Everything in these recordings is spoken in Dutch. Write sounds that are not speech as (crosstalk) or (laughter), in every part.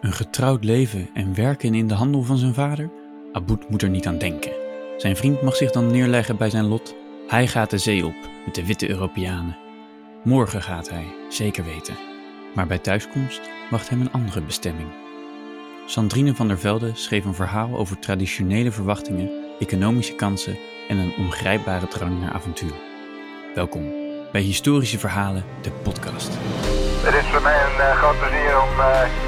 Een getrouwd leven en werken in de handel van zijn vader? Aboud moet er niet aan denken. Zijn vriend mag zich dan neerleggen bij zijn lot. Hij gaat de zee op met de witte Europeanen. Morgen gaat hij, zeker weten. Maar bij thuiskomst wacht hem een andere bestemming. Sandrine van der Velde schreef een verhaal over traditionele verwachtingen, economische kansen en een ongrijpbare drang naar avontuur. Welkom bij Historische Verhalen, de podcast. Het is voor mij een uh, groot plezier om uh,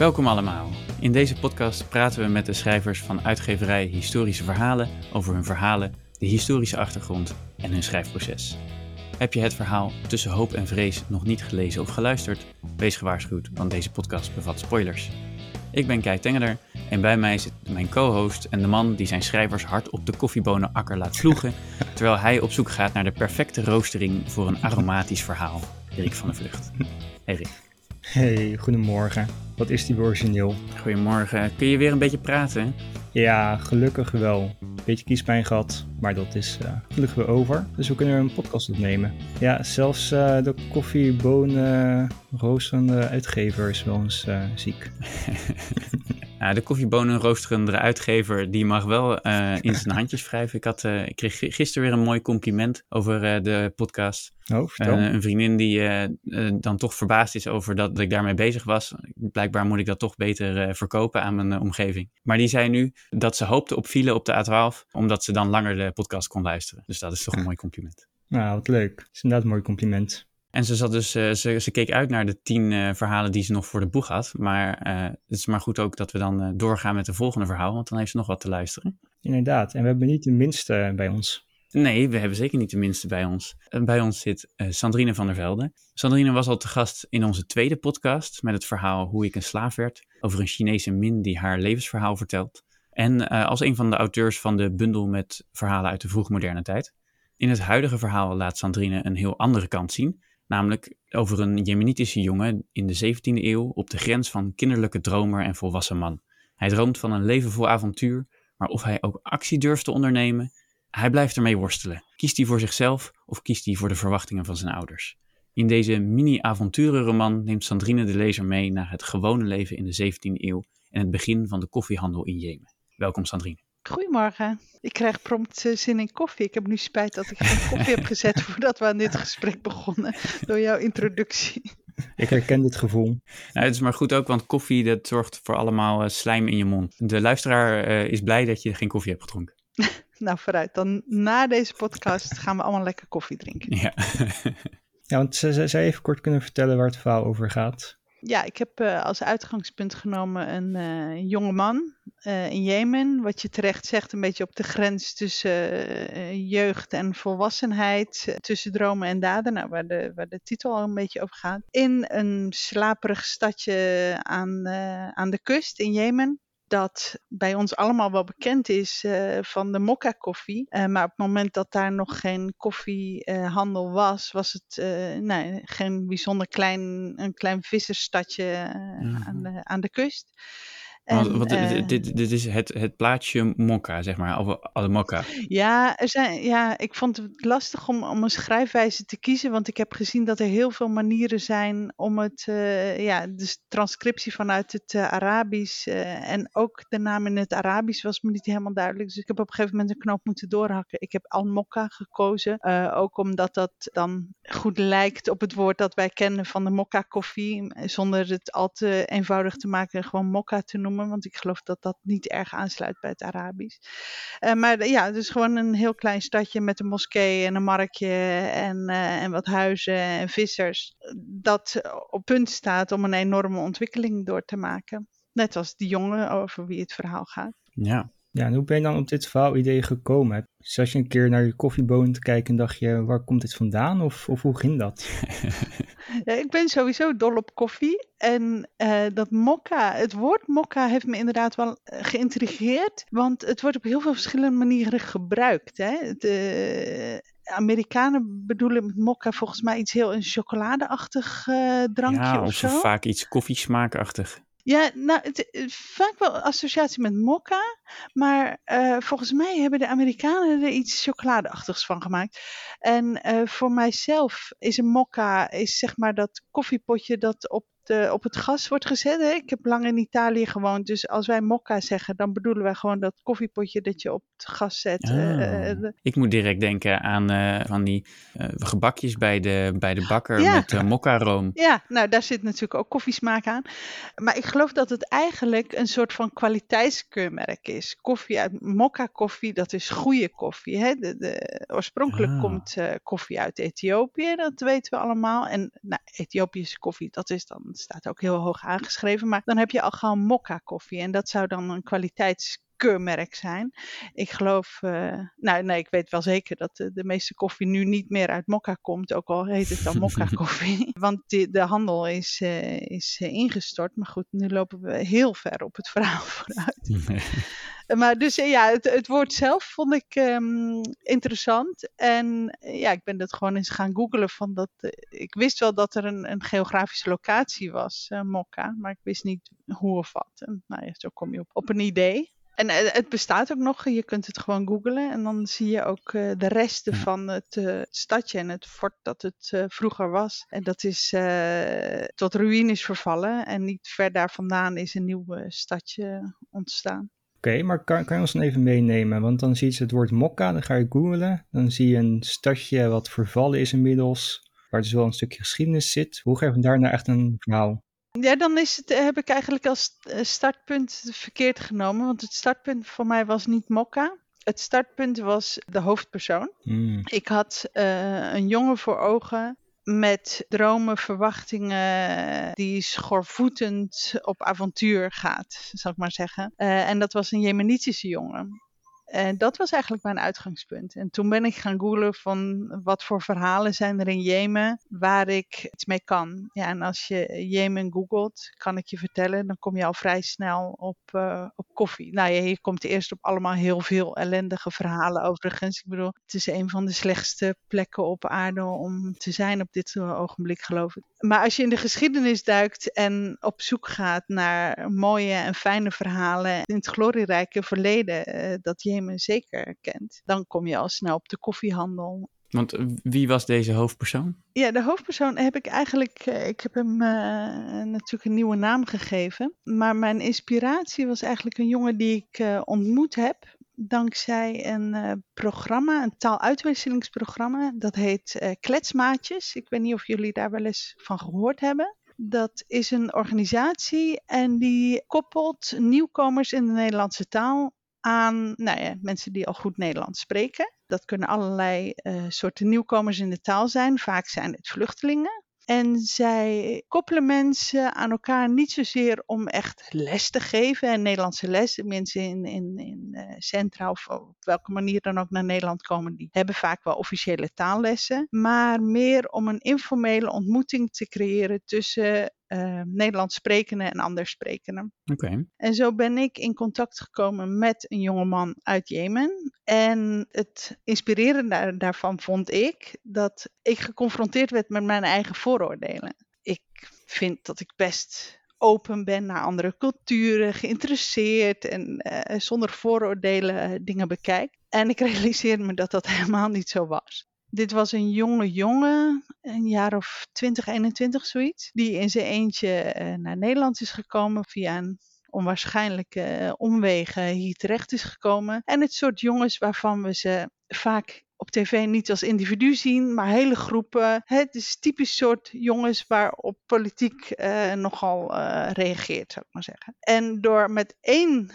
Welkom allemaal. In deze podcast praten we met de schrijvers van uitgeverij Historische Verhalen over hun verhalen, de historische achtergrond en hun schrijfproces. Heb je het verhaal Tussen Hoop en Vrees nog niet gelezen of geluisterd? Wees gewaarschuwd, want deze podcast bevat spoilers. Ik ben Kai Tengeler en bij mij zit mijn co-host en de man die zijn schrijvers hard op de koffiebonenakker laat vloegen, (laughs) terwijl hij op zoek gaat naar de perfecte roostering voor een aromatisch verhaal. Erik van der Vlucht. Hey Rick. Hey, goedemorgen. Wat is die origineel? Goedemorgen. Kun je weer een beetje praten? Ja, gelukkig wel. Beetje kiespijn gehad, maar dat is uh, gelukkig weer over. Dus we kunnen er een podcast opnemen. Ja, zelfs uh, de koffiebonen roosterende uitgever is wel eens uh, ziek. (laughs) Nou, de koffiebonen roosterende uitgever, die mag wel in zijn handjes wrijven. Ik, had, ik kreeg gisteren weer een mooi compliment over de podcast. Oh, vertel. een vriendin die dan toch verbaasd is over dat, dat, ik daarmee bezig was. Blijkbaar moet ik dat toch beter verkopen aan mijn omgeving. Maar die zei nu dat ze hoopte op file op de A12, omdat ze dan langer de podcast kon luisteren. Dus dat is toch een mooi compliment. Nou, wat leuk. Dat is inderdaad een mooi compliment. En ze, zat dus, uh, ze, ze keek uit naar de tien uh, verhalen die ze nog voor de boeg had. Maar uh, het is maar goed ook dat we dan doorgaan met de volgende verhaal, want dan heeft ze nog wat te luisteren. Inderdaad, en we hebben niet de minste bij ons. Nee, we hebben zeker niet de minste bij ons. bij ons zit Sandrine van der Velde. Sandrine was al te gast in onze tweede podcast met het verhaal Hoe ik een slaaf werd. Over een Chinese min die haar levensverhaal vertelt. En als een van de auteurs van de bundel met verhalen uit de vroegmoderne tijd. In het huidige verhaal laat Sandrine een heel andere kant zien. Namelijk over een Jemenitische jongen in de 17e eeuw op de grens van kinderlijke dromer en volwassen man. Hij droomt van een leven vol avontuur, maar of hij ook actie durft te ondernemen, hij blijft ermee worstelen. Kiest hij voor zichzelf of kiest hij voor de verwachtingen van zijn ouders? In deze mini-avonturenroman neemt Sandrine de lezer mee naar het gewone leven in de 17e eeuw en het begin van de koffiehandel in Jemen. Welkom Sandrine. Goedemorgen. Ik krijg prompt uh, zin in koffie. Ik heb nu spijt dat ik geen (laughs) koffie heb gezet voordat we aan dit gesprek begonnen. Door jouw introductie. Ik herken dit gevoel. Nou, het is maar goed ook, want koffie dat zorgt voor allemaal uh, slijm in je mond. De luisteraar uh, is blij dat je geen koffie hebt gedronken. (laughs) nou, vooruit. Dan na deze podcast gaan we allemaal lekker koffie drinken. Ja. (laughs) ja, want zij even kort kunnen vertellen waar het verhaal over gaat. Ja, ik heb uh, als uitgangspunt genomen een uh, jonge man uh, in Jemen. Wat je terecht zegt, een beetje op de grens tussen jeugd en volwassenheid. Tussen dromen en daden, nou, waar, de, waar de titel al een beetje over gaat. In een slaperig stadje aan, aan de kust in Jemen dat bij ons allemaal wel bekend is uh, van de mokka koffie. Uh, maar op het moment dat daar nog geen koffiehandel was, was het nee, geen bijzonder klein, een klein vissersstadje mm. aan, de, aan de kust. En, uh, dit, dit is het, het plaatje mokka, zeg maar, of alle mokka. Ja, er zijn, ja, ik vond het lastig om, om een schrijfwijze te kiezen, want ik heb gezien dat er heel veel manieren zijn om het, uh, ja, de transcriptie vanuit het uh, Arabisch en ook de naam in het Arabisch was me niet helemaal duidelijk. Dus ik heb op een gegeven moment een knoop moeten doorhakken. Ik heb al-mokka gekozen, ook omdat dat dan goed lijkt op het woord dat wij kennen van de mokka koffie, zonder het al te eenvoudig te maken, gewoon mokka te noemen want ik geloof dat dat niet erg aansluit bij het Arabisch. Uh, maar ja, dus gewoon een heel klein stadje met een moskee en een marktje en, uh, en wat huizen en vissers. Dat op punt staat om een enorme ontwikkeling door te maken. Net als die jongen over wie het verhaal gaat. Ja. Ja, en hoe ben je dan op dit verhaalidee gekomen? Zat je een keer naar je koffieboon te kijken en dacht je, waar komt dit vandaan? Of, of hoe ging dat? (laughs) Ja, ik ben sowieso dol op koffie. En eh, dat mokka, het woord mokka heeft me inderdaad wel eh, geïntrigeerd. Want het wordt op heel veel verschillende manieren gebruikt. Hè? De Amerikanen bedoelen met mokka volgens mij iets heel een chocoladeachtig eh, drankje ja, of of zo. vaak iets koffiesmaakachtig. Ja, nou, het, eh, vaak wel associatie met mokka. Maar eh, volgens mij hebben de Amerikanen er iets chocoladeachtigs van gemaakt. En eh, voor mijzelf is een mokka, is zeg maar dat koffiepotje dat op, de, op het gas wordt gezet. Hè? Ik heb lang in Italië gewoond, dus als wij mokka zeggen, dan bedoelen wij gewoon dat koffiepotje dat je op het gas zet. eh, Ah. eh, Ik moet direct denken aan eh, van die eh, gebakjes bij de, bij de bakker Ja. met mokka-room. Ja, nou daar zit natuurlijk ook koffiesmaak aan. Maar ik geloof dat het eigenlijk een soort van kwaliteitskeurmerk is. Koffie uit mokka koffie, dat is goede koffie. Hè? De, de, oorspronkelijk Ah. komt eh, koffie uit Ethiopië, dat weten we allemaal. En nou, Ethiopische koffie, dat is dan, staat ook heel hoog aangeschreven. Maar dan heb je al gewoon mokka koffie. En dat zou dan een kwaliteitskeurmerk zijn. Ik geloof, eh, nou nee, ik weet wel zeker dat de, de meeste koffie nu niet meer uit mokka komt, ook al heet het dan mokka (laughs) koffie. Want die, de handel is, eh, is eh, ingestort. Maar goed, nu lopen we heel ver op het verhaal (laughs) vooruit. (laughs) Maar dus eh, ja, het, het woord zelf vond ik ehm, interessant. En eh, ja, ik ben dat gewoon eens gaan googlen. Van dat, eh, ik wist wel dat er een, een geografische locatie was, eh Mokka. Maar ik wist niet hoe of wat. En nou ja, zo kom je op, op een idee. En eh, het bestaat ook nog. Je kunt het gewoon googlen. En dan zie je ook eh, de resten van het eh, stadje en het fort dat het vroeger was. En dat is tot ruïnes vervallen. En niet ver daar vandaan is een nieuw stadje ontstaan. Oké, maar kan, kan je ons dan even meenemen? Want dan zie je het woord mokka, dan ga je googlen. Dan zie je een stadje wat vervallen is inmiddels, waar dus wel een stukje geschiedenis zit. Hoe geef je daar nou echt een verhaal? Ja, dan is het, heb ik eigenlijk als eh, startpunt verkeerd genomen. Want het startpunt voor mij was niet Mokka. Het startpunt was de hoofdpersoon. Hmm, Ik had eh, een jongen voor ogen met dromen, verwachtingen, die schoorvoetend op avontuur gaat, zal ik maar zeggen. Eh, en dat was een Jemenitische jongen. En dat was eigenlijk mijn uitgangspunt. En toen ben ik gaan googlen van wat voor verhalen zijn er in Jemen waar ik iets mee kan. Ja, en als je Jemen googelt, kan ik je vertellen, dan kom je al vrij snel op, eh, op koffie. Nou ja, je komt eerst op allemaal heel veel ellendige verhalen overigens. Ik bedoel, het is een van de slechtste plekken op aarde om te zijn op dit ogenblik, geloof ik. Maar als je in de geschiedenis duikt en op zoek gaat naar mooie en fijne verhalen in het glorierijke verleden eh, dat Jemen zeker kent, dan kom je al snel op de koffiehandel. Want wie was deze hoofdpersoon? Ja, de hoofdpersoon heb ik eigenlijk, eh, ik heb hem eh, natuurlijk een nieuwe naam gegeven. Maar mijn inspiratie was eigenlijk een jongen die ik eh, ontmoet heb. Dankzij een programma, een taaluitwisselingsprogramma. Dat heet Kletsmaatjes. Ik weet niet of jullie daar wel eens van gehoord hebben. Dat is een organisatie en die koppelt nieuwkomers in de Nederlandse taal aan nou ja, mensen die al goed Nederlands spreken. Dat kunnen allerlei eh, soorten nieuwkomers in de taal zijn. Vaak zijn het vluchtelingen. En zij koppelen mensen aan elkaar niet zozeer om echt les te geven. En Nederlandse les, mensen in, in, in eh, centra of op welke manier dan ook naar Nederland komen, die hebben vaak wel officiële taallessen. Maar meer om een informele ontmoeting te creëren tussen uh, Nederlands sprekenden en anders sprekenden. Oké. En zo ben ik in contact gekomen met een jongeman uit Jemen. En het inspirerende daarvan vond ik dat ik geconfronteerd werd met mijn eigen vooroordelen. Ik vind dat ik best open ben naar andere culturen, geïnteresseerd en uh, zonder vooroordelen dingen bekijk. En ik realiseerde me dat dat (laughs) helemaal niet zo was. Dit was een jonge jongen, een jaar of 20, 21 zoiets, die in zijn eentje uh, naar Nederland is gekomen via een onwaarschijnlijke uh, omwegen hier terecht is gekomen. En het soort jongens waarvan we ze vaak op tv niet als individu zien, maar hele groepen. Het is typisch soort jongens waarop politiek uh, nogal reageert, zou ik maar zeggen. En door met één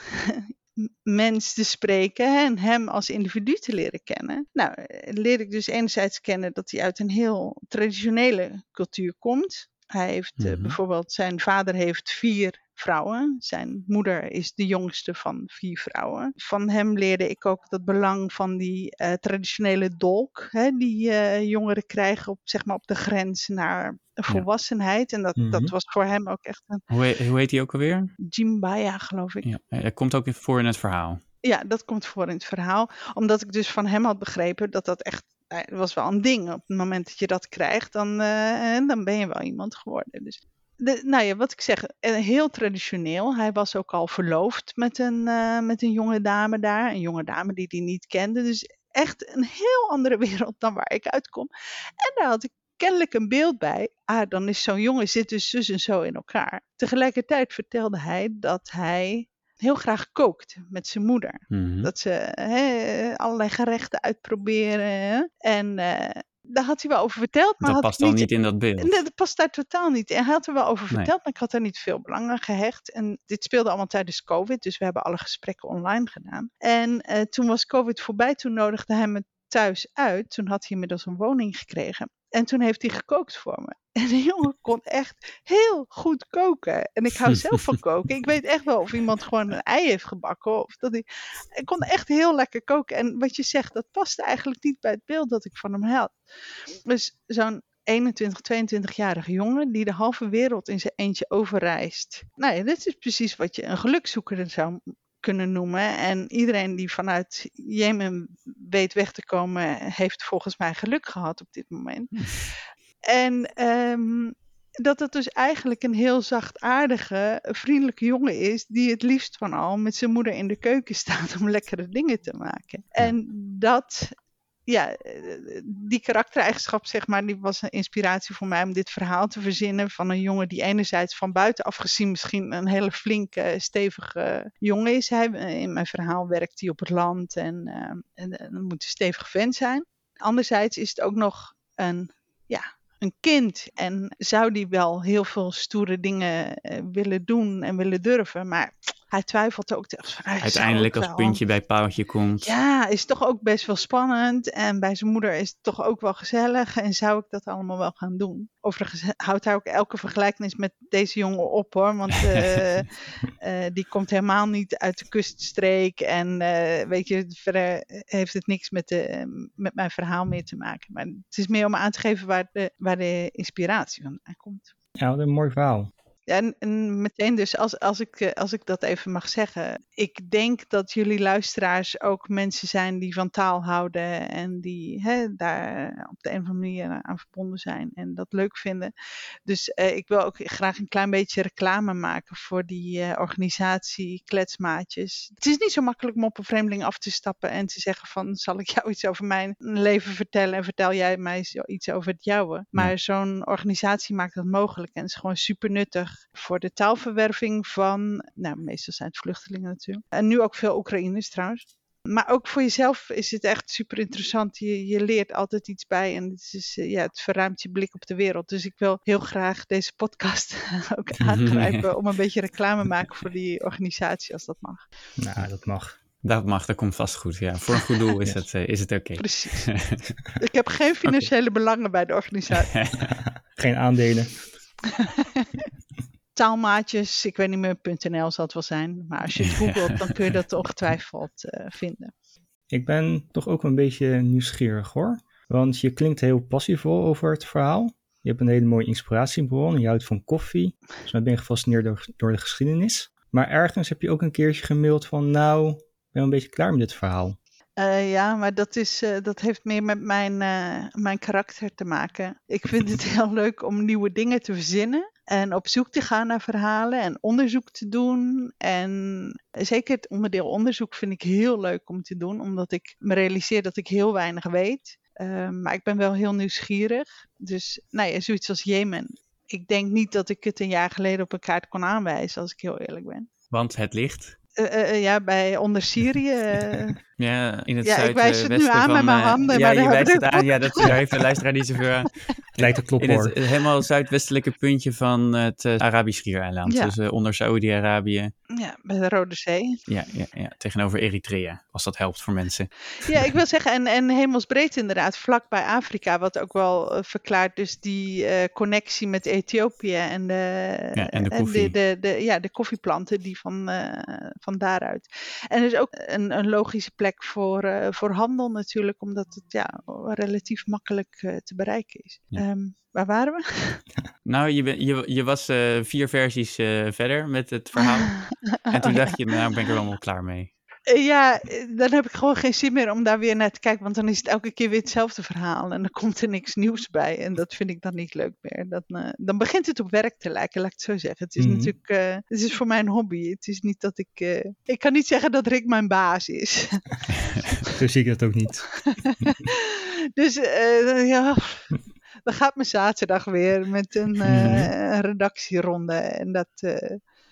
mens te spreken en hem als individu te leren kennen. Nou, leer ik dus enerzijds kennen dat hij uit een heel traditionele cultuur komt. Hij heeft mm -hmm. uh, bijvoorbeeld, zijn vader heeft vier vrouwen. Zijn moeder is de jongste van vier vrouwen. Van hem leerde ik ook dat belang van die eh, traditionele dolk, hè, die eh, jongeren krijgen op, zeg maar, op de grens naar volwassenheid. En dat, Mhm. dat was voor hem ook echt een Hoe, he- hoe heet hij ook alweer? jimbaya, geloof ik. Ja, hij komt ook voor in het verhaal. Ja, dat komt voor in het verhaal. Omdat ik dus van hem had begrepen dat dat echt eh, was wel een ding. Op het moment dat je dat krijgt, dan, eh, dan ben je wel iemand geworden. Dus, de, nou ja, wat ik zeg, eh, heel traditioneel. Hij was ook al verloofd met een, eh, met een jonge dame daar. Een jonge dame die hij niet kende. Dus echt een heel andere (laughs) wereld dan waar ik uitkom. En daar had ik kennelijk een beeld bij. Ah, dan is zo'n jongen zit dus zus en zo in elkaar. Tegelijkertijd vertelde hij dat hij heel graag kookt met zijn moeder. Mhm. Dat ze allerlei gerechten uitproberen. En eh, daar had hij wel over verteld. Maar dat past dan niet in dat beeld. Nee, dat past daar totaal niet. En hij had er wel over Nee. verteld, maar ik had er niet veel belang aan gehecht. En dit speelde allemaal tijdens COVID, dus we hebben alle gesprekken online gedaan. En eh, toen was COVID voorbij, toen nodigde hij me thuis uit. Toen had hij inmiddels een woning gekregen. En toen heeft hij gekookt voor me. (laughs) En de jongen kon echt heel goed koken. En ik hou zelf van koken. Ik weet echt wel of iemand gewoon een ei heeft gebakken. Of dat hij... hij kon echt heel lekker koken. En wat je zegt, dat paste eigenlijk niet bij het beeld dat ik van hem had. Dus zo'n 21, 22-jarige jongen die de halve wereld in zijn eentje overreist. Nou ja, dit is precies wat je een gelukzoeker zou kunnen noemen. En iedereen die vanuit Jemen weet weg te komen, heeft volgens mij geluk gehad op dit moment. En ehm, dat het dus eigenlijk een heel zachtaardige, vriendelijke jongen is, die het liefst van al met zijn moeder in de keuken (laughs) staat om lekkere dingen te maken. En dat, ja, eh, die karaktereigenschap, zeg maar, die was een inspiratie voor mij om dit verhaal te verzinnen van een jongen die enerzijds van buitenaf gezien misschien een hele flinke, stevige jongen is. Hij, eh, in mijn verhaal werkt hij op het land en, eh, en, moet een stevige vent zijn. Anderzijds is het ook nog een, ja, een kind en zou die wel heel veel stoere dingen willen doen en willen durven, maar hij twijfelt ook. (laughs) Hij Uiteindelijk ook als wel. puntje bij paaltje komt. Ja, is toch ook best wel spannend. En bij zijn moeder is het toch ook wel gezellig. En zou ik dat allemaal wel gaan doen? Overigens houdt hij ook elke vergelijkenis met deze jongen op hoor. Want (laughs) eh, eh, die komt helemaal niet uit de kuststreek. En eh, weet je, verder heeft het niks met, de, met mijn verhaal meer te maken. Maar het is meer om aan te geven waar de, waar de inspiratie vandaan komt. Ja, wat een mooi verhaal. En, en meteen dus, als, als, ik, eh, als ik dat even mag zeggen. Ik denk dat jullie luisteraars ook mensen zijn die van taal houden. En die hè, daar op de een of andere manier aan verbonden zijn. En dat leuk vinden. Dus eh, ik wil ook graag een klein beetje reclame maken voor die eh, organisatie Kletsmaatjes. Het is niet zo makkelijk om op een vreemdeling af te stappen en te zeggen van... zal ik jou iets over mijn leven vertellen en vertel jij mij iets over het jouwe. Maar zo'n organisatie maakt dat mogelijk en is gewoon super nuttig voor de taalverwerving van... Nou, meestal zijn het vluchtelingen natuurlijk. En nu ook veel Oekraïners trouwens. Maar ook voor jezelf is het echt super interessant. Je, je leert altijd iets bij en het, is, eh, ja, het verruimt je blik op de wereld. Dus ik wil heel graag deze podcast (laughs) ook (laughs) aangrijpen om een beetje reclame te maken voor die organisatie als dat mag. Nou, dat mag. Dat mag, dat komt vast goed. Ja, voor een goed doel is (laughs) het, eh, is het oké. Precies. Ik heb geen financiële belangen bij de organisatie. Geen aandelen. Taalmaatjes, ik weet niet meer, .nl zal het wel zijn. Maar als je het (laughs) googelt, dan kun je dat ongetwijfeld eh, vinden. Ik ben toch ook een beetje nieuwsgierig hoor. Want je klinkt heel passievol over het verhaal. Je hebt een hele mooie inspiratiebron. Je houdt van koffie. Dus dan ben je gefascineerd door, door de geschiedenis. Maar ergens heb je ook een keertje gemaild van... Nou, ik ben een beetje klaar met dit verhaal. Eh, ja, maar dat, is, eh, dat heeft meer met mijn, mijn karakter te maken. Ik vind het (laughs) heel leuk om nieuwe dingen te verzinnen. En op zoek te gaan naar verhalen en onderzoek te doen. En zeker het onderdeel onderzoek vind ik heel leuk om te doen. Omdat ik me realiseer dat ik heel weinig weet. Eh, maar ik ben wel heel nieuwsgierig. Dus nou ja, zoiets als Jemen. Ik denk niet dat ik het een jaar geleden op een kaart kon aanwijzen, als ik heel eerlijk ben. Want het ligt Eh, eh, eh, ja, bij onder Syrië. (laughs) ja, in het Ja, ik wijs het nu zuidwesten aan van... met mijn eh, handen, ja, maar je wijst het aan. Ja, dat, daar heeft de luisteraar niet zoveel (laughs) aan. Lijkt het kloppen In hoor. het helemaal zuidwestelijke puntje van het eh, Arabisch Schiereiland. Ja. Dus eh, onder Saoedi-Arabië. Ja, bij de Rode Zee. Ja, ja, ja, tegenover Eritrea. Als dat helpt voor mensen. (laughs) Ja, ik wil zeggen, en, en hemelsbreed inderdaad, vlak bij Afrika, wat ook wel verklaart dus die eh, connectie met Ethiopië en de, Ja, en de koffie. de, de, ja, de koffieplanten die van, eh, van daaruit. En dus ook een, een logische plek voor, eh, voor handel natuurlijk, omdat het ja, relatief makkelijk eh, te bereiken is. Ja. Ehm, waar waren we? (laughs) Nou, je, ben- je, je was eh, vier versies verder met het verhaal. (laughs) En toen Oh, dacht je, nou ben ik er wel klaar mee. Eh, Ja, eh, dan heb ik gewoon geen zin meer om daar weer naar te kijken. Want dan is het elke keer weer hetzelfde verhaal. En dan komt er niks nieuws bij. En dat vind ik dan niet leuk meer. Dat, eh, dan begint het op werk te lijken, laat ik het zo zeggen. Het is Mhm. natuurlijk, het is voor mij een hobby. Het is niet dat ik, ik kan niet zeggen dat Rick mijn baas is. (laughs) Zo zie ik het ook niet. (laughs) dus ja, dan gaat mijn zaterdag weer met een eh, redactieronde. En dat,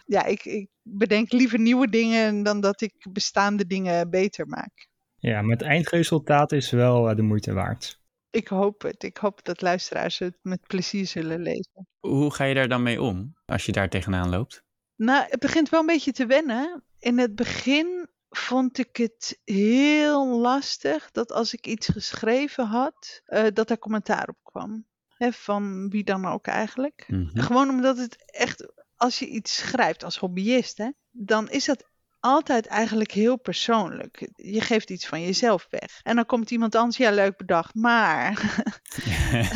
ja, ik, ik bedenk liever nieuwe dingen dan dat ik bestaande dingen beter maak. Ja, maar het eindresultaat is wel eh, de moeite waard. Ik hoop het. Ik hoop dat luisteraars het met plezier zullen lezen. Hoe ga je daar dan mee om als je daar tegenaan loopt? Nou, het begint wel een beetje te wennen. In het begin vond ik het heel lastig dat als ik iets geschreven had, eh, dat er commentaar op kwam. Van wie dan ook eigenlijk. Mhm. Gewoon omdat het echt, als je iets schrijft als hobbyist, hè, dan is dat altijd eigenlijk heel persoonlijk. Je geeft iets van jezelf weg. En dan komt iemand anders, ja, leuk bedacht, maar. (laughs)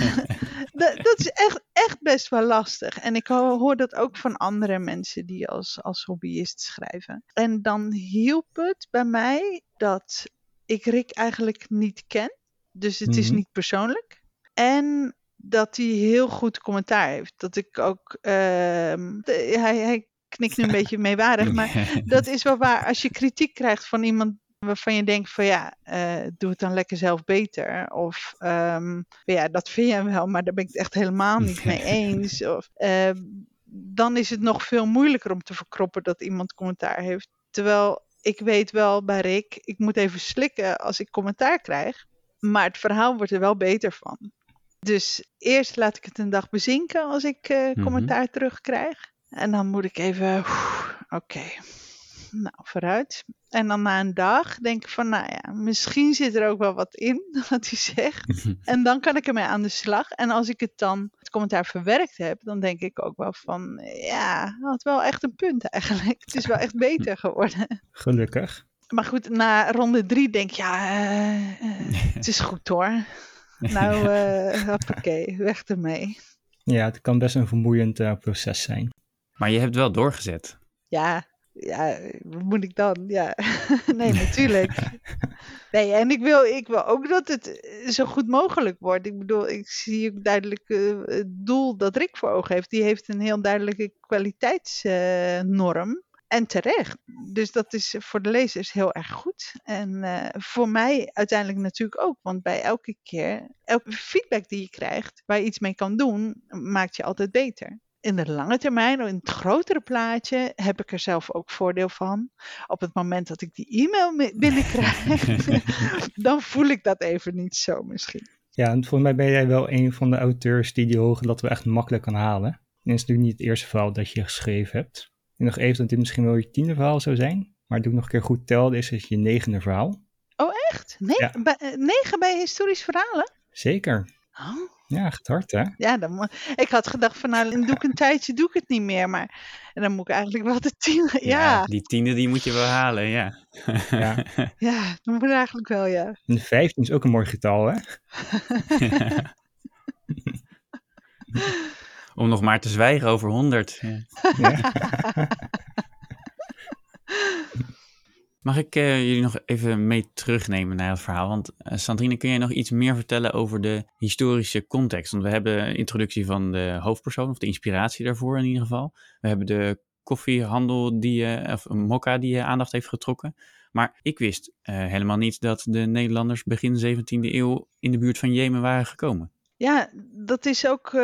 (laughs) dat, dat is echt, echt best wel lastig. En ik ho- hoor dat ook van andere mensen die als, als hobbyist schrijven. En dan hielp het bij mij dat ik Rick eigenlijk niet ken. Dus het is Mhm. niet persoonlijk. En dat hij heel goed commentaar heeft. Dat ik ook. de- hij, hij knikt nu een (laughs) beetje meewarig, maar (laughs) dat is wel waar. Als je kritiek krijgt van iemand waarvan je denkt van ja, eh, doe het dan lekker zelf beter. Of ehm, ja, dat vind je wel, maar daar ben ik het echt helemaal niet mee eens. Of, ehm, dan is het nog veel moeilijker om te verkroppen dat iemand commentaar heeft. Terwijl ik weet wel bij Rick, ik moet even slikken als ik commentaar krijg. Maar het verhaal wordt er wel beter van. Dus eerst laat ik het een dag bezinken als ik eh, Mhm. commentaar terugkrijg. En dan moet ik even, oké, nou vooruit. En dan na een dag denk ik van, nou ja, misschien zit er ook wel wat in (laughs) wat hij zegt. (laughs) En dan kan ik ermee aan de slag. En als ik het dan, het commentaar verwerkt heb, dan denk ik ook wel van, ja, had wel echt een punt eigenlijk. Het is wel echt beter (laughs) geworden. Gelukkig. Maar goed, na ronde drie denk ik, ja, eh, eh, het is goed hoor. Nou, (laughs) eh hoppakee, weg ermee. Ja, het kan best een vermoeiend eh, proces zijn. Maar je hebt wel doorgezet. Ja, ja, wat moet ik dan? Ja, (laughs) nee, natuurlijk. (laughs) Nee, en ik wil, ik wil ook dat het eh, zo goed mogelijk wordt. Ik bedoel, ik zie ook duidelijk eh, het doel dat Rick voor ogen heeft. Die heeft een heel duidelijke kwaliteitsnorm. En terecht. Dus dat is voor de lezers heel erg goed. En eh, voor mij uiteindelijk natuurlijk ook. Want bij elke keer, elke feedback die je krijgt, waar je iets mee kan doen, maakt je altijd beter in de lange termijn, in het grotere plaatje, heb ik er zelf ook voordeel van. Op het moment dat ik die e-mail binnenkrijg, (laughs) (laughs) dan voel ik dat even niet zo misschien. Ja, en volgens mij ben jij wel een van de auteurs die die hoge dat we echt makkelijk kan halen. En het is natuurlijk niet het eerste verhaal dat je geschreven hebt. En nog even dat dit misschien wel je tiende verhaal zou zijn. Maar doe ik nog een keer goed telde, is het je negende verhaal. Oh, echt? Nee, Ja. bij, eh, negen bij historisch verhalen? Zeker. Oh. Ja, gaat hard hè? Ja, dan, ik had gedacht van nou, doe ik een (laughs) tijdje, doe ik het niet meer. Maar en dan moet ik eigenlijk wel de tien. Ja, Die tiende die moet je wel halen, ja. Ja. (laughs) ja, dat moet eigenlijk wel, ja. En de 15 is ook een mooi getal hè? (laughs) Om nog maar te zwijgen over 100. Ja. Ja. (laughs) Mag ik eh, jullie nog even mee terugnemen naar het verhaal? Want eh, Sandrine, kun jij nog iets meer vertellen over de historische context? Want we hebben een introductie van de hoofdpersoon, of de inspiratie daarvoor in ieder geval. We hebben de koffiehandel, die, eh, of een mokka, die eh, aandacht heeft getrokken. Maar ik wist helemaal niet dat de Nederlanders begin 17e eeuw in de buurt van Jemen waren gekomen. Ja, dat is ook, eh,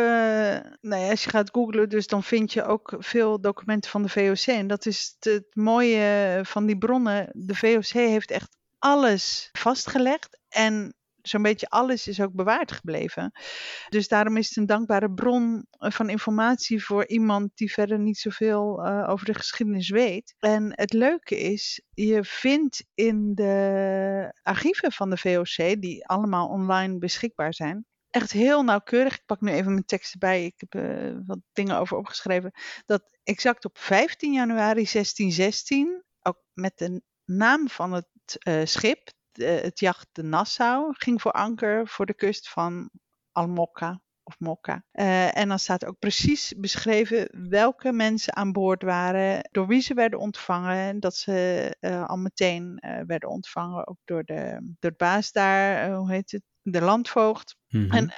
nou ja, als je gaat googlen, dus dan vind je ook veel documenten van de VOC. En dat is het, mooie van die bronnen. De VOC heeft echt alles vastgelegd. En zo'n beetje alles is ook bewaard gebleven. Dus daarom is het een dankbare bron eh, van informatie voor iemand die verder niet zoveel uh, over de geschiedenis weet. En het leuke is, je vindt in de archieven van de VOC, die allemaal online beschikbaar zijn, echt heel nauwkeurig. Ik pak nu even mijn teksten bij. Ik heb uh, wat dingen over opgeschreven. Dat exact op 15 januari 1616, ook met de naam van het uh, schip, het jacht de Nassau, ging voor anker voor de kust van Almokka of Mokka. Uh, en dan staat ook precies beschreven welke mensen aan boord waren, door wie ze werden ontvangen. Dat ze al meteen werden ontvangen, ook door de, door de baas daar, hoe heet het? De landvoogd. -hmm. En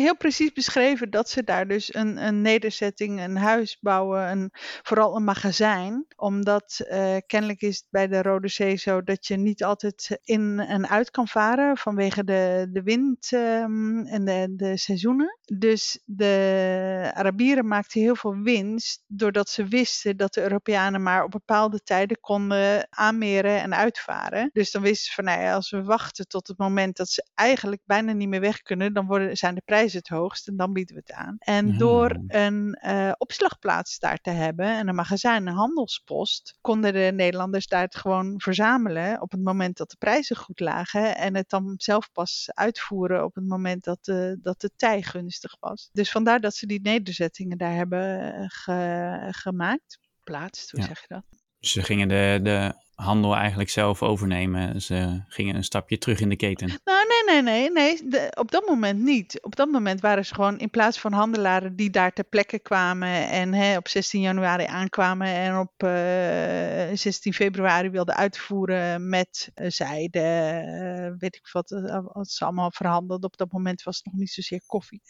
heel precies beschreven dat ze daar dus een, een nederzetting, een huis bouwen, vooral een magazijn. Omdat uh, kennelijk is het bij de Rode Zee zo dat je niet altijd in en uit kan varen vanwege de, de wind um, en de, de seizoenen. Dus de Arabieren maakten heel veel winst doordat ze wisten dat de Europeanen maar op bepaalde tijden konden aanmeren en uitvaren. Dus dan wisten ze van nou ja, als we wachten tot het moment dat ze eigenlijk bijna niet meer weg kunnen, dan worden, zijn de prijzen het hoogst en dan bieden we het aan. En ja. door een uh, opslagplaats daar te hebben en een magazijn, een handelspost, konden de Nederlanders daar het gewoon verzamelen op het moment dat de prijzen goed lagen en het dan zelf pas uitvoeren op het moment dat de, dat de tij gunstig was. Dus vandaar dat ze die nederzettingen daar hebben ge, gemaakt. Plaatst, hoe ja. zeg je dat? Ze gingen de, de handel eigenlijk zelf overnemen. Ze gingen een stapje terug in de keten. Nou, nee, nee, nee. nee. De, op dat moment niet. Op dat moment waren ze gewoon in plaats van handelaren die daar ter plekke kwamen en hè, op 16 januari aankwamen en op uh, 16 februari wilden uitvoeren met uh, zijde, uh, weet ik wat, wat ze allemaal verhandelden. Op dat moment was het nog niet zozeer koffie.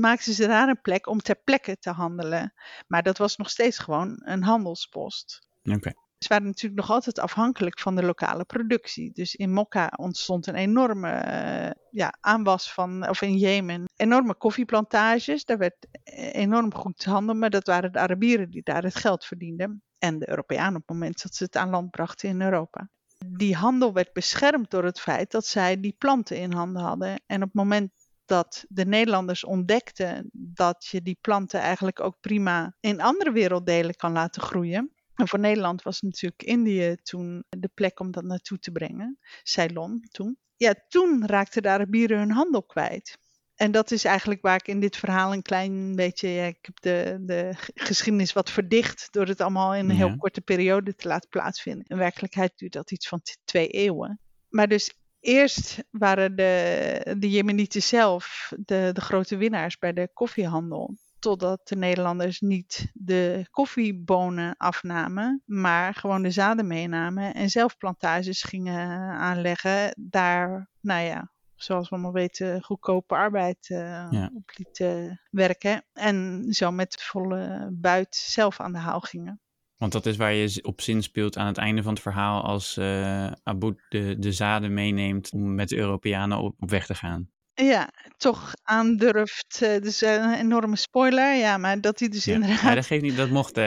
maakten ze daar een plek om ter plekke te handelen. Maar dat was nog steeds gewoon een handelspost. Oké. Okay. Waren natuurlijk nog altijd afhankelijk van de lokale productie. Dus in Mokka ontstond een enorme uh, ja, aanwas van, of in Jemen, enorme koffieplantages. Daar werd enorm goed gehandeld, maar dat waren de Arabieren die daar het geld verdienden. En de Europeanen op het moment dat ze het aan land brachten in Europa. Die handel werd beschermd door het feit dat zij die planten in handen hadden. En op het moment dat de Nederlanders ontdekten dat je die planten eigenlijk ook prima in andere werelddelen kan laten groeien, en voor Nederland was natuurlijk Indië toen de plek om dat naartoe te brengen. Ceylon toen. Ja, toen raakten de Arabieren hun handel kwijt. En dat is eigenlijk waar ik in dit verhaal een klein beetje. Ja, ik heb de, de geschiedenis wat verdicht. door het allemaal in een ja. heel korte periode te laten plaatsvinden. In werkelijkheid duurt dat iets van twee eeuwen. Maar dus eerst waren de, de Jemenieten zelf de, de grote winnaars bij de koffiehandel totdat de Nederlanders niet de koffiebonen afnamen, maar gewoon de zaden meenamen en zelf plantages gingen aanleggen. Daar, nou ja, zoals we allemaal weten, goedkope arbeid uh, ja. op lieten werken. En zo met volle buit zelf aan de haal gingen. Want dat is waar je op zin speelt aan het einde van het verhaal als uh, Aboud de, de zaden meeneemt om met de Europeanen op, op weg te gaan. Ja, toch aandurft. Uh, dus uh, een enorme spoiler. Ja, maar dat hij dus ja. inderdaad. Ja, dat geeft niet, dat mocht. (laughs)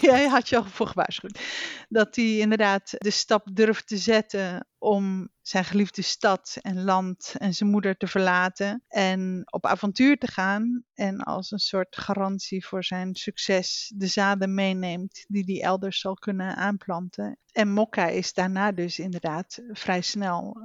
Ja, je had je al voor gewaarschuwd. Dat hij inderdaad de stap durft te zetten om zijn geliefde stad en land en zijn moeder te verlaten. En op avontuur te gaan. En als een soort garantie voor zijn succes de zaden meeneemt die hij elders zal kunnen aanplanten. En Mokka is daarna dus inderdaad vrij snel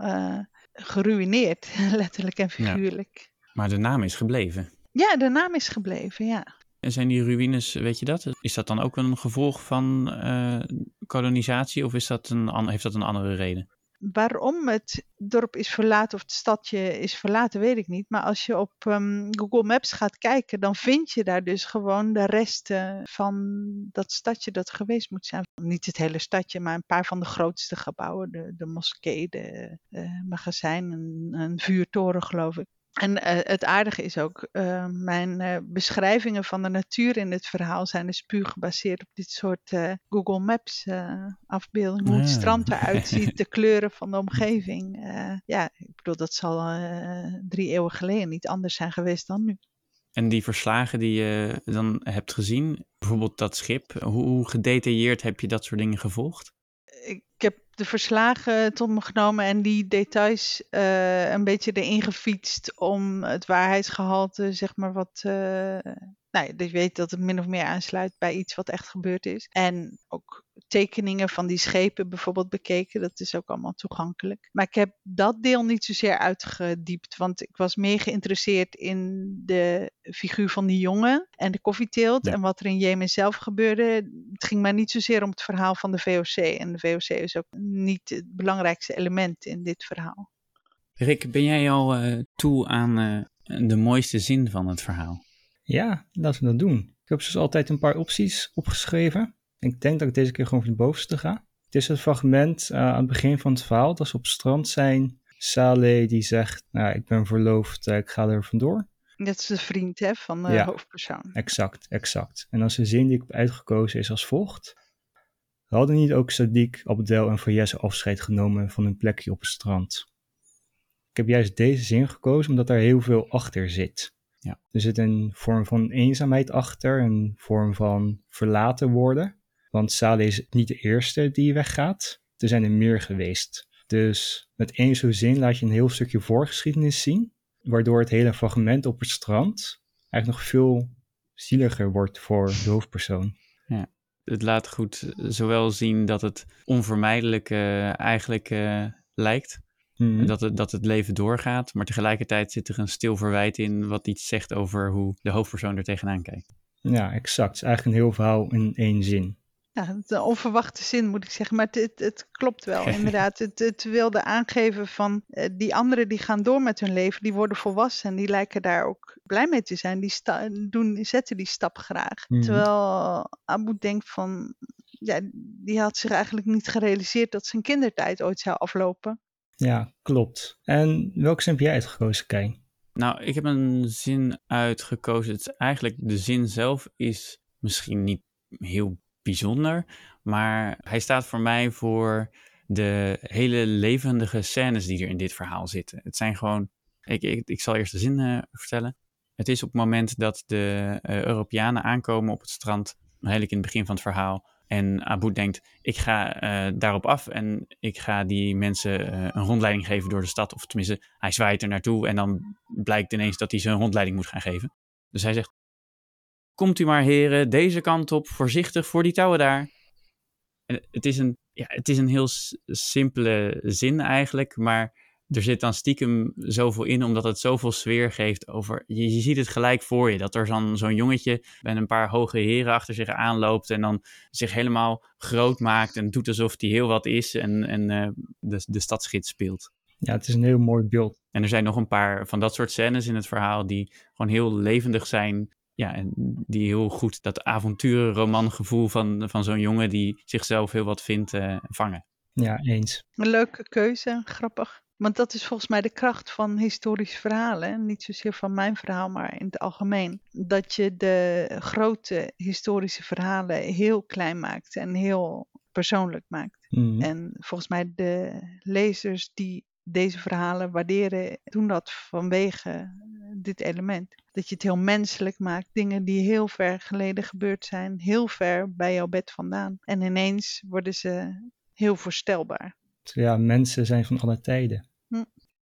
geruineerd, (laughs) letterlijk en figuurlijk. Ja. Maar de naam is gebleven. Ja, de naam is gebleven, ja. En zijn die ruïnes, weet je dat? Is dat dan ook een gevolg van uh, kolonisatie of is dat een, heeft dat een andere reden? Waarom het dorp is verlaten of het stadje is verlaten, weet ik niet. Maar als je op um, Google Maps gaat kijken, dan vind je daar dus gewoon de resten van dat stadje dat geweest moet zijn. Niet het hele stadje, maar een paar van de grootste gebouwen. De, de moskee, de uh, magazijn, een vuurtoren geloof ik. En uh, het aardige is ook, uh, mijn uh, beschrijvingen van de natuur in dit verhaal zijn dus puur gebaseerd op dit soort Google Maps afbeeldingen. Hoe het strand eruit (laughs) ziet, de kleuren van de omgeving. ja, ik bedoel, dat zal drie eeuwen geleden niet anders zijn geweest dan nu. En die verslagen die je dan hebt gezien, bijvoorbeeld dat schip, hoe, hoe gedetailleerd heb je dat soort dingen gevolgd? ik heb de verslagen tot me genomen en die details uh, een beetje erin gefietst om het waarheidsgehalte, zeg maar, wat. Uh, nou, je weet dat het min of meer aansluit bij iets wat echt gebeurd is. En ook tekeningen van die schepen bijvoorbeeld bekeken. Dat is ook allemaal toegankelijk. Maar ik heb dat deel niet zozeer uitgediept. Want ik was meer geïnteresseerd in de figuur van die jongen en de koffieteelt. En wat er in Jemen zelf gebeurde. Het ging mij niet zozeer om het verhaal van de VOC. En de VOC is ook niet het belangrijkste element in dit verhaal. Rick, ben jij al uh, toe aan uh, de mooiste zin van het verhaal? Ja, laten we dat doen. Ik heb dus altijd een paar opties opgeschreven. Ik denk dat ik deze keer gewoon voor de bovenste ga. Het is het fragment uh, aan het begin van het verhaal dat ze op het strand zijn. Saleh die zegt, nou ik ben verloofd, uh, ik ga er vandoor. Dat is de vriend hè, van de Ja. hoofdpersoon. Exact, exact. En als de zin die ik heb uitgekozen is als volgt. Hadden niet ook Sadiq, Abdel en Fayez afscheid genomen van hun plekje op het strand? Ik heb juist deze zin gekozen omdat daar heel veel achter zit. Ja. Er zit een vorm van eenzaamheid achter, een vorm van verlaten worden. Want Saleh is niet de eerste die weggaat. Er zijn er meer geweest. Dus met één zo'n zin laat je een heel stukje voorgeschiedenis zien. Waardoor het hele fragment op het strand eigenlijk nog veel zieliger wordt voor de hoofdpersoon. Het laat goed zowel zien dat het onvermijdelijk eh, eigenlijk eh, lijkt. Mhm. Dat, het, dat het leven doorgaat. Maar tegelijkertijd zit er een stil verwijt in wat iets zegt over hoe de hoofdpersoon er tegenaan kijkt. Ja, exact. Het is eigenlijk een heel verhaal in één zin. Ja, het is een onverwachte zin moet ik zeggen, maar het, het, het klopt wel (laughs) inderdaad. Het, het wilde aangeven van eh, die anderen die gaan door met hun leven, die worden volwassen en die lijken daar ook blij mee te zijn. Die sta- doen, zetten die stap graag. Mhm. Terwijl Abu denkt van, ja, die had zich eigenlijk niet gerealiseerd dat zijn kindertijd ooit zou aflopen. Ja, klopt. En welke zin heb jij uitgekozen, Kei? Nou, ik heb een zin uitgekozen. Het is eigenlijk de zin zelf is misschien niet heel bijzonder, maar hij staat voor mij voor de hele levendige scènes die er in dit verhaal zitten. Het zijn gewoon, ik, ik, ik zal eerst de zin eh, vertellen. Het is op het moment dat de eh, Europeanen aankomen op het strand, eigenlijk in het begin van het verhaal. En Abu denkt, ik ga eh, daarop af en ik ga die mensen eh, een rondleiding geven door de stad. Of tenminste, hij zwaait er naartoe en dan blijkt ineens dat hij ze een rondleiding moet gaan geven. Dus hij zegt, komt u maar heren, deze kant op, voorzichtig voor die touwen daar. En het is een, ja, het is een heel simpele zin eigenlijk, maar er zit dan stiekem zoveel in, omdat het zoveel sfeer geeft over... Je, je ziet het gelijk voor je, dat er zo'n zo'n jongetje met een paar hoge heren achter zich aanloopt... en dan zich helemaal groot maakt en doet alsof hij heel wat is en, en eh, de, de stadsgids speelt. Ja, het is een heel mooi beeld. En er zijn nog een paar van dat soort scènes in het verhaal die gewoon heel levendig zijn. Ja, en die heel goed dat avonturenromangevoel van, van zo'n jongen die zichzelf heel wat vindt eh, vangen. Ja, eens. Een leuke keuze, grappig. Want dat is volgens mij de kracht van historische verhalen. Niet zozeer van mijn verhaal, maar in het algemeen. Dat je de grote historische verhalen heel klein maakt en heel persoonlijk maakt. Mhm. En volgens mij de lezers die deze verhalen waarderen, doen dat vanwege dit element. Dat je het heel menselijk maakt. Dingen die heel ver geleden gebeurd zijn, heel ver bij jouw bed vandaan. En ineens worden ze heel voorstelbaar. Ja, mensen zijn van alle tijden.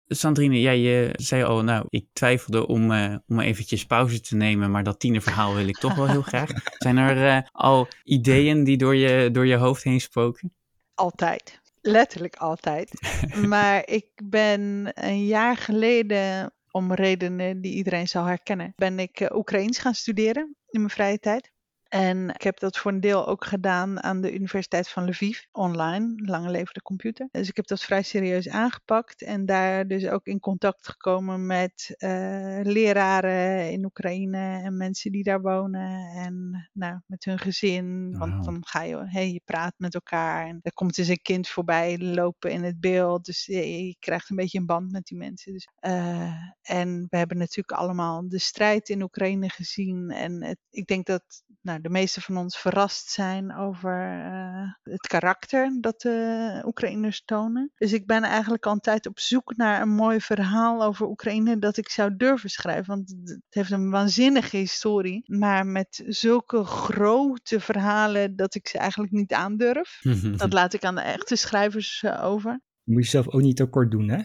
Sandrine, jij eh, zei al, nou, ik twijfelde om, eh, om eventjes pauze te nemen, maar dat tienerverhaal wil ik toch wel heel graag. (laughs) Zijn er eh, al ideeën die door je, door je hoofd heen spoken? Altijd. Letterlijk altijd. (laughs) maar ik ben een jaar geleden, om redenen die iedereen zal herkennen, ben ik Oekraïens gaan studeren in mijn vrije tijd. En ik heb dat voor een deel ook gedaan aan de Universiteit van Lviv, online, lange leven de computer. Dus ik heb dat vrij serieus aangepakt en daar dus ook in contact gekomen met eh, leraren in Oekraïne en mensen die daar wonen en nou, met hun gezin. Want dan ga je, hey, je praat met elkaar en er komt dus een kind voorbij lopen in het beeld. Dus je, je krijgt een beetje een band met die mensen. Dus, eh, en we hebben natuurlijk allemaal de strijd in Oekraïne gezien. En het, ik denk dat nou, de meeste van ons verrast zijn over eh, het karakter dat de Oekraïners tonen. Dus ik ben eigenlijk altijd op zoek naar een mooi verhaal over Oekraïne dat ik zou durven schrijven. Want het heeft een waanzinnige historie, maar met zulke grote verhalen dat ik ze eigenlijk niet aandurf. (laughs) Dat laat ik aan de echte schrijvers uh, over. Je moet jezelf ook niet te kort doen, hè?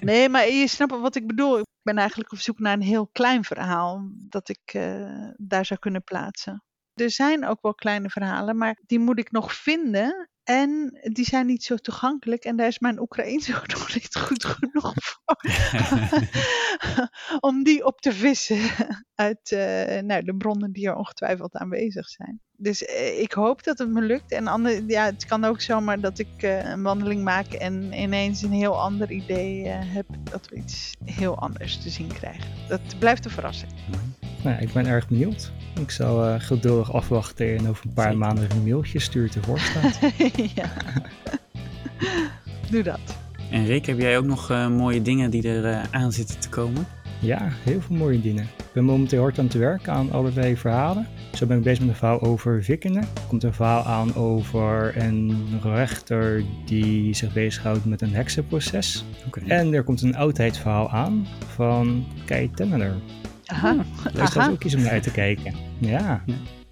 nee, maar je snapt wat ik bedoel. Ik ben eigenlijk op zoek naar een heel klein verhaal dat ik uh, daar zou kunnen plaatsen. Er zijn ook wel kleine verhalen, maar die moet ik nog vinden. En die zijn niet zo toegankelijk. En daar is mijn Oekraïens (laughs) ook nog niet goed genoeg voor. (laughs) om die op te vissen uit uh, nou, de bronnen die er ongetwijfeld aanwezig zijn. Dus uh, ik hoop dat het me lukt. En ander, ja, het kan ook zomaar dat ik uh, een wandeling maak en ineens een heel ander idee heb. Dat we iets heel anders te zien krijgen. Dat blijft een verrassing. Nou, ik ben erg benieuwd. Ik zal uh, geduldig afwachten en over een paar Zeker. maanden een mailtje stuurt ervoor staat. (laughs) ja. Doe dat. En Rick, heb jij ook nog uh, mooie dingen die er uh, aan zitten te komen? Ja, heel veel mooie dingen. Ik ben momenteel hard aan het werken aan allerlei verhalen. Zo ben ik bezig met een verhaal over vikingen. Er komt een verhaal aan over een rechter die zich bezighoudt met een heksenproces. Okay. En er komt een oudheidsverhaal aan van Kei Tenneler. Aha. Dus dat is ook iets om naar uit te kijken. Ja.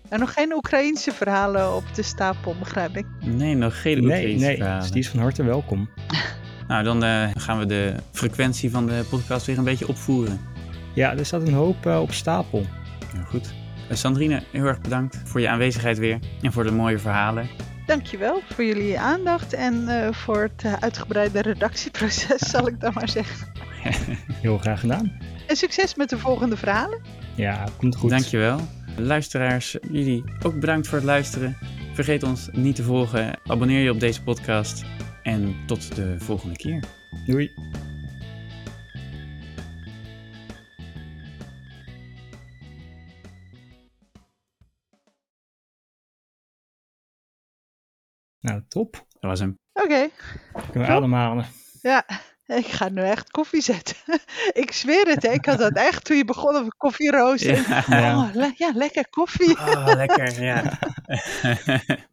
En nog geen Oekraïense verhalen op de stapel, begrijp ik? Nee, nog geen Oekraïense nee, nee. verhalen. Dus die is van harte welkom. (laughs) nou, dan uh, gaan we de frequentie van de podcast weer een beetje opvoeren. Ja, er staat een hoop uh, op stapel. Ja, goed. Uh, Sandrine, heel erg bedankt voor je aanwezigheid weer en voor de mooie verhalen. Dankjewel voor jullie aandacht en uh, voor het uitgebreide redactieproces, (laughs) zal ik dan maar zeggen. (laughs) heel graag gedaan. En succes met de volgende verhalen. Ja, komt goed. Dankjewel. Luisteraars, jullie ook bedankt voor het luisteren. Vergeet ons niet te volgen. Abonneer je op deze podcast. En tot de volgende keer. Doei. Nou, top. Dat was hem. Oké. Okay. Kunnen we ademhalen. Ja. (laughs) Ik ga nu echt koffie zetten. (laughs) ik zweer het, hè. ik had dat echt toen je begon over koffieroos. Ja, ja. Oh, le ja lekker koffie. Oh, lekker, ja. (laughs)